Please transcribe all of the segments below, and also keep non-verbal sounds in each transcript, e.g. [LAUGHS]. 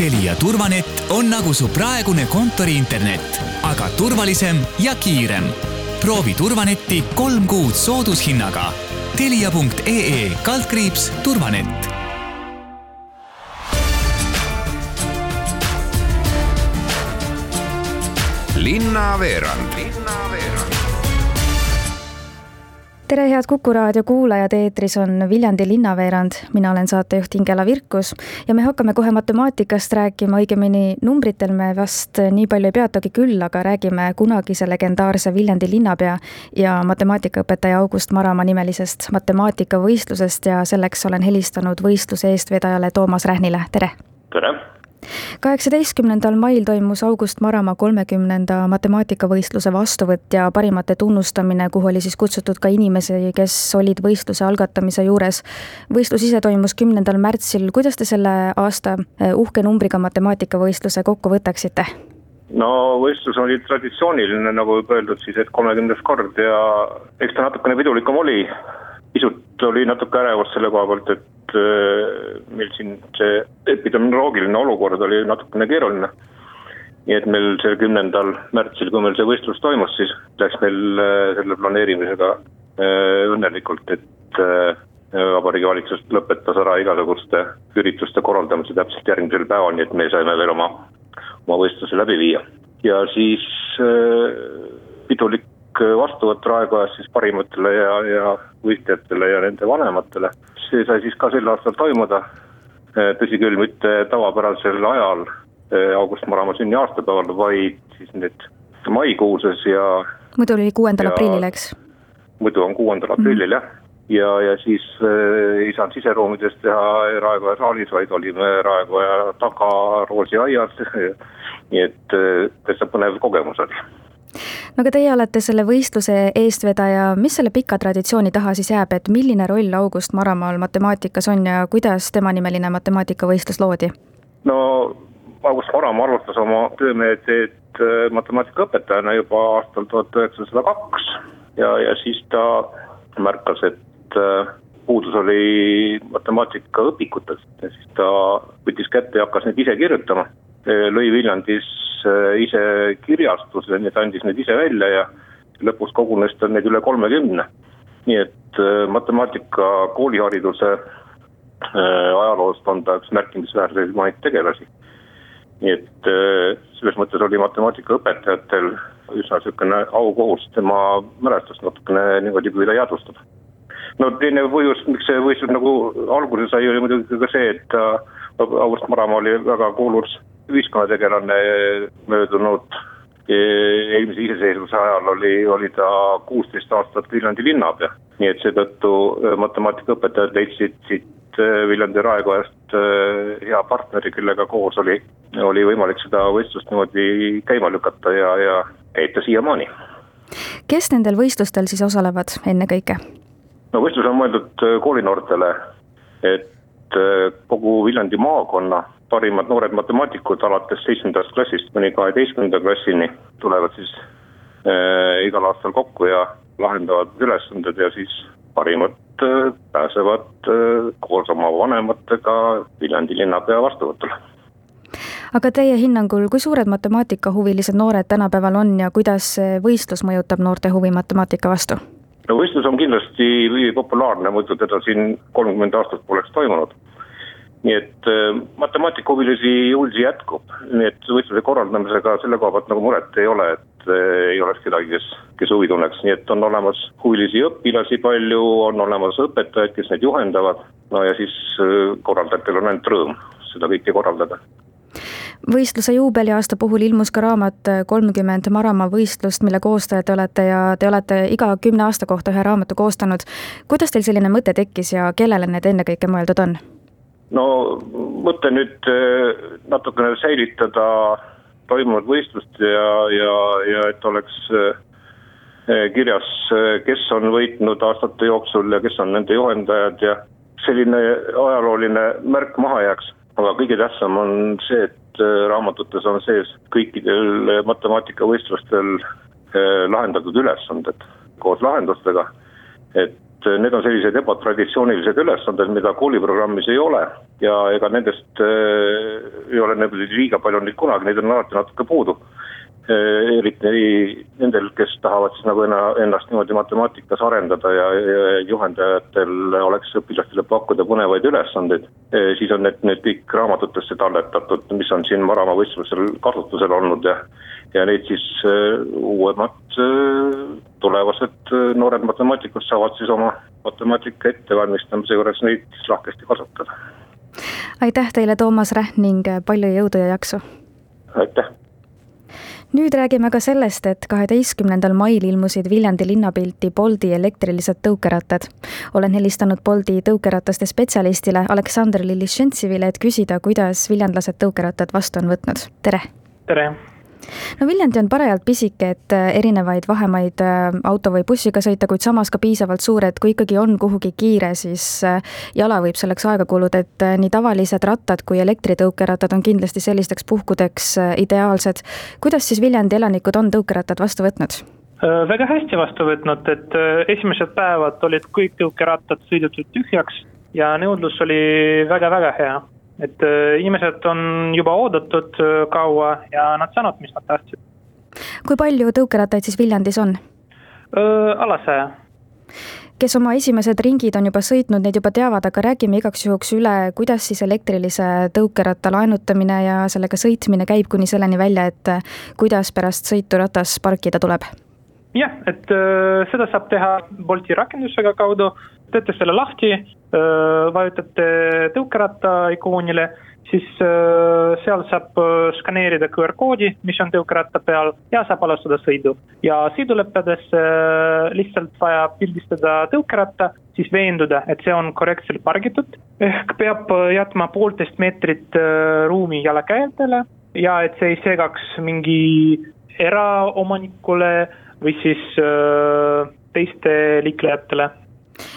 Telia turvanett on nagu su praegune kontoriinternet, aga turvalisem ja kiirem. proovi turvanetti kolm kuud soodushinnaga. Telia.ee kaldkriips turvanett linnaveerand tere, head Kuku raadio kuulajad, eetris on Viljandi linnaveerand, mina olen saatejuht Ingela Virkus ja me hakkame kohe matemaatikast rääkima, õigemini numbritel me vast nii palju ei peatugi küll, aga räägime kunagise legendaarse Viljandi linnapea ja matemaatikaõpetaja August Maramaa nimelisest matemaatikavõistlusest ja selleks olen helistanud võistluse eestvedajale Toomas Rähnile, tere! tere! Kaheksateistkümnendal mail toimus August Maramaa kolmekümnenda matemaatikavõistluse vastuvõtt ja parimate tunnustamine, kuhu oli siis kutsutud ka inimesi, kes olid võistluse algatamise juures. võistlus ise toimus kümnendal märtsil, kuidas te selle aasta eh, uhke numbriga matemaatikavõistluse kokku võtaksite? no võistlus oli traditsiooniline, nagu juba öeldud siis, et kolmekümnes kord ja eks ta natukene pidulikum oli. pisut oli natuke ärevust selle koha pealt, et et äh, meil siin see epidemioloogiline olukord oli natukene keeruline. nii et meil see kümnendal märtsil, kui meil see võistlus toimus, siis läks meil äh, selle planeerimisega äh, õnnelikult, et Vabariigi Valitsus lõpetas ära igasuguste ürituste korraldamise täpselt järgmisel päeval, nii et me saime veel oma, oma võistluse läbi viia. ja siis pidulik vastuvõtt Raekojas siis parimatele ja, ja võistlejatele ja nende vanematele see sai siis ka sel aastal toimuda. Eh, tõsi küll, mitte tavapärasel ajal, eh, August Maramaa sünni aastapäeval, vaid siis nüüd maikuuses ja. muidu oli kuuendal aprillil, eks? muidu on kuuendal aprillil mm. jah, ja, ja siis äh, ei saanud siseruumides teha Raekoja saalis, vaid olime Raekoja taga Roosi aias [LAUGHS] nii et äh, täitsa põnev kogemus oli no aga teie olete selle võistluse eestvedaja, mis selle pika traditsiooni taha siis jääb, et milline roll August Maramaal matemaatikas on ja kuidas temanimeline matemaatikavõistlus loodi? no August Maramaa alustas oma töömeelteed äh, matemaatikaõpetajana juba aastal tuhat üheksasada kaks ja, ja siis ta märkas, et äh, puudus oli matemaatikaõpikutest ja siis ta võttis kätte ja hakkas neid ise kirjutama. lõi Viljandis Äh, ise kirjastuse, nii et andis need ise välja ja lõpuks kogunes tal neid üle kolmekümne. nii et äh, matemaatika koolihariduse äh, ajaloost on ta üks märkimisväärseid tegelasi. nii et selles mõttes oli matemaatikaõpetajatel üsna niisugune aukohus tema mälestust natukene niimoodi püüda jäädvustada. no teine põhjus, miks see võistlus nagu alguse sai, oli muidugi ka see, et August Maramaa oli väga kuulus ühiskonnategelane möödunud e, eelmise iseseisvuse ajal oli, oli ta kuusteist aastat Viljandi linnapea. nii et seetõttu e, matemaatikaõpetajad leidsid siit e, Viljandi raekojast hea partneri, kellega koos oli, oli võimalik seda võistlust niimoodi käima lükata ja, ja käib ta siiamaani. kes nendel võistlustel siis osalevad ennekõike? no võistlus on mõeldud koolinoortele, et kogu Viljandi maakonna parimad noored matemaatikud alates seitsmendast klassist kuni kaheteistkümnenda klassini tulevad siis äh, igal aastal kokku ja lahendavad ülesanded ja siis parimad äh, pääsevad äh, koos oma vanematega Viljandi linnapea vastuvõtule. aga teie hinnangul, kui suured matemaatikahuvilised noored tänapäeval on ja kuidas võistlus mõjutab noorte huvi matemaatika vastu? no võistlus on kindlasti populaarne, muidu teda siin kolmkümmend aastat poleks toimunud nii et äh, matemaatikahuvilisi julsi jätkub, nii et võistluse korraldamisega selle koha pealt nagu muret ei ole, et äh, ei oleks kedagi, kes, kes huvi tunneks, nii et on olemas huvilisi õpilasi palju, on olemas õpetajad, kes neid juhendavad. no ja siis äh, korraldajatel on ainult rõõm seda kõike korraldada võistluse juubeliaasta puhul ilmus ka raamat kolmkümmend Maramaa võistlust, mille koostajad te olete ja te olete iga kümne aasta kohta ühe raamatu koostanud. kuidas teil selline mõte tekkis ja kellele need ennekõike mõeldud on? No mõte nüüd äh, natukene säilitada toimunud võistlust ja, ja, ja et oleks äh, kirjas, äh, kes on võitnud aastate jooksul ja kes on nende juhendajad ja selline ajalooline märk maha jääks. aga kõige tähtsam on see, et raamatutes on sees kõikidel matemaatikavõistlustel lahendatud ülesanded koos lahendustega. et need on sellised ebatraditsioonilised ülesanded, mida kooliprogrammis ei ole. ja ega nendest äh, ei ole liiga palju neid kunagi, neid on alati natuke puudu. Eriti nendel, kes tahavad siis nagu ennast niimoodi matemaatikas arendada ja, ja juhendajatel oleks õpilastele pakkuda põnevaid ülesandeid äh,. siis on need, need kõik raamatutesse talletatud, mis on siin Marama võistlusel kasutusel olnud ja ja neid siis äh, uuemad tulevased noored matemaatikud saavad siis oma matemaatika ettevalmistamise juures neid siis lahkesti kasutada. aitäh teile, Toomas Rähn ning palju jõudu ja jaksu! aitäh! Nüüd räägime ka sellest, et kaheteistkümnendal mail ilmusid Viljandi linnapilti Bolti elektrilised tõukerattad. olen helistanud Bolti tõukerataste spetsialistile Aleksandr Lilišentsivile, et küsida, kuidas viljandlased tõukerattad vastu on võtnud. tere! tere! No Viljandi on parajalt pisike, et äh, erinevaid vahemaid äh, auto või bussiga sõita, kuid samas ka piisavalt suur, et kui ikkagi on kuhugi kiire, siis äh, jala võib selleks aega kuluda, et nii tavalised rattad kui elektritõukerattad on kindlasti sellisteks puhkudeks ideaalsed. kuidas siis Viljandi elanikud on tõukerattad vastu võtnud? väga hästi vastu võtnud, et esimesed päevad olid kõik tõukerattad sõidetud tühjaks ja nõudlus oli väga-väga hea et äh, inimesed on juba oodatud äh, kaua ja nad saanud, mis nad tahtsid. kui palju tõukerattaid siis Viljandis on? Äh, alla saja. kes oma esimesed ringid on juba sõitnud, need juba teavad, aga räägime igaks juhuks üle, kuidas siis elektrilise tõukeratta laenutamine ja sellega sõitmine käib kuni selleni välja, et kuidas pärast sõitu ratas parkida tuleb? jah, et seda saab teha Bolti rakendusega kaudu, teete selle lahti vajutate tõukeratta ikoonile, siis seal saab skaneerida QR koodi, mis on tõukeratta peal ja saab alustada sõidu. ja sõidu lõppedes lihtsalt vaja pildistada tõukeratta, siis veenduda, et see on korrektselt pargitud, ehk peab jätma poolteist meetrit ruumi jalakäijatele ja et see ei segaks mingi eraomanikule või siis teiste liiklejatele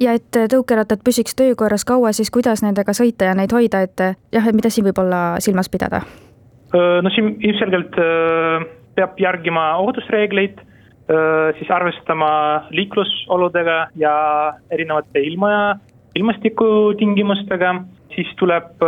ja et tõukerattad püsiks töökorras kaua, siis kuidas nendega sõita ja neid hoida, et jah, et mida siin võib olla silmas pidada? no siin ilmselgelt peab järgima ohutusreegleid, siis arvestama liiklusoludega ja erinevate ilma, ilmastikutingimustega, siis tuleb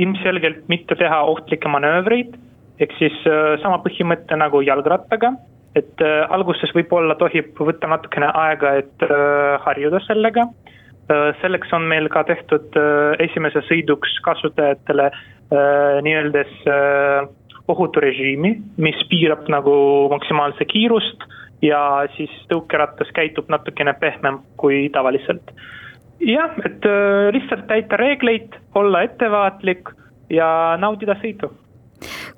ilmselgelt mitte teha ohtlikke manöövreid, ehk siis sama põhimõte nagu jalgrattaga et äh, alguses võib-olla tohib võtta natukene aega, et äh, harjuda sellega äh,. selleks on meil ka tehtud äh, esimese sõiduks kasutajatele äh, nii-öelda äh, ohuturežiimi, mis piirab nagu maksimaalse kiirust ja siis tõukerattas käitub natukene pehmem kui tavaliselt. jah, et äh, lihtsalt täita reegleid, olla ettevaatlik ja naudida sõitu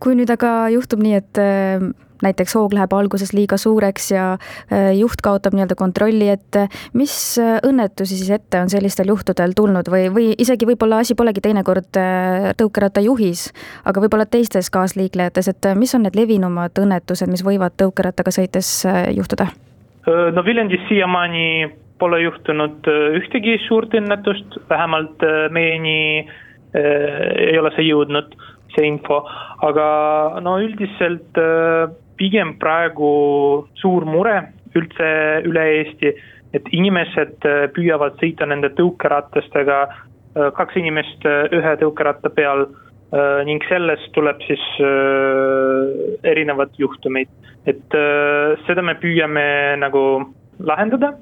kui nüüd aga juhtub nii, et äh, näiteks hoog läheb alguses liiga suureks ja äh, juht kaotab nii-öelda kontrolli, et äh, mis äh, õnnetusi siis ette on sellistel juhtudel tulnud või, või isegi võib-olla asi polegi teinekord tõukeratta juhis, aga võib-olla teistes kaasliiklejates, et mis on need levinumad õnnetused, mis võivad tõukerattaga sõites juhtuda? no Viljandis siiamaani pole juhtunud ühtegi suurt õnnetust, vähemalt meieni ei ole see jõudnud, see info, aga no üldiselt pigem praegu suur mure üldse üle Eesti, et inimesed äh, püüavad sõita nende tõukeratastega, äh, kaks inimest äh, ühe tõukeratta peal ning sellest tuleb siis erinevad juhtumid. et seda me püüame nagu lahendada,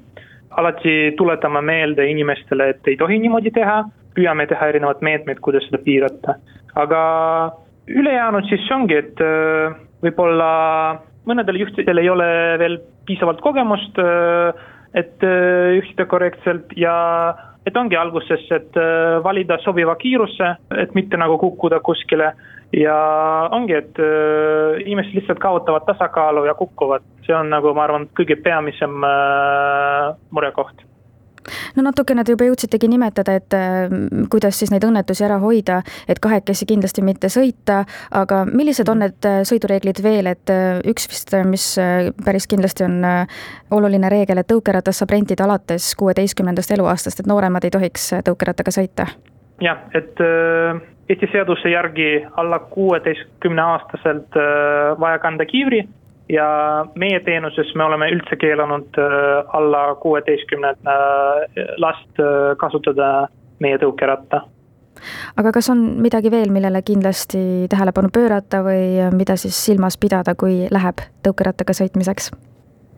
alati tuletame meelde inimestele, et ei tohi niimoodi teha, püüame teha erinevad meetmed, kuidas seda piirata, aga ülejäänud siis ongi, et võib-olla mõnedel juhtidel ei ole veel piisavalt kogemust, äh, et äh, juhtida korrektselt ja et ongi alguses, et äh, valida sobiva kiiruse, et mitte nagu kukkuda kuskile. Ja ongi, et inimesed lihtsalt kaotavad tasakaalu ja kukuvad, see on nagu ma arvan, kõige peamisem murekoht no natukene te juba jõudsitegi nimetada, et äh, kuidas siis neid õnnetusi ära hoida, et kahekesi kindlasti mitte sõita, aga millised on need äh, sõidureeglid veel, et äh, üks vist, mis päris kindlasti on oluline reegel, et tõukeratas saab rentida alates kuueteistkümnendast eluaastast, et nooremad ei tohiks tõukerattaga sõita? jah, et Eesti seaduse järgi alla kuueteistkümne aastaselt vaja kanda kiivri ja meie teenuses me oleme üldse keelanud alla kuueteistkümne last kasutada meie tõukeratta aga kas on midagi veel, millele kindlasti tähelepanu pöörata või mida siis silmas pidada, kui läheb tõukerattaga sõitmiseks?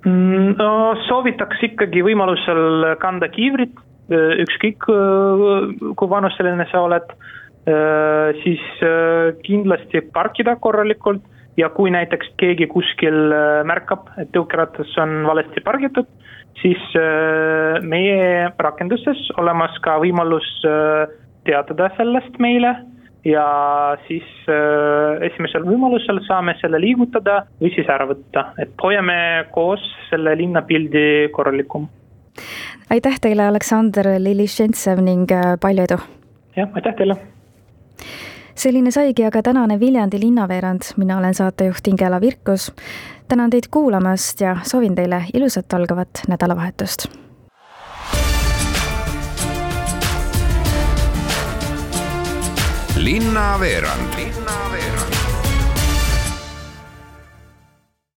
Mm, no soovitaks ikkagi võimalusel kanda kiivrit, ükskõik kui vanuseline sa oled, siis kindlasti parkida korralikult ja kui näiteks keegi kuskil märkab, et tõukeratas on valesti pargitud, siis meie rakenduses olemas ka võimalus teatada sellest meile ja siis äh, esimesel võimalusel saame selle liigutada või siis ära võtta, et hoiame koos selle linnapildi korralikum. aitäh teile, Aleksandr Lilišentsev ning äh, palju edu! jah, aitäh teile! Selline saigi aga tänane Viljandi linnaveerand, mina olen saatejuht Ingela Virkus. tänan teid kuulamast ja soovin teile ilusat algavat nädalavahetust linnaveerand. linnaveerand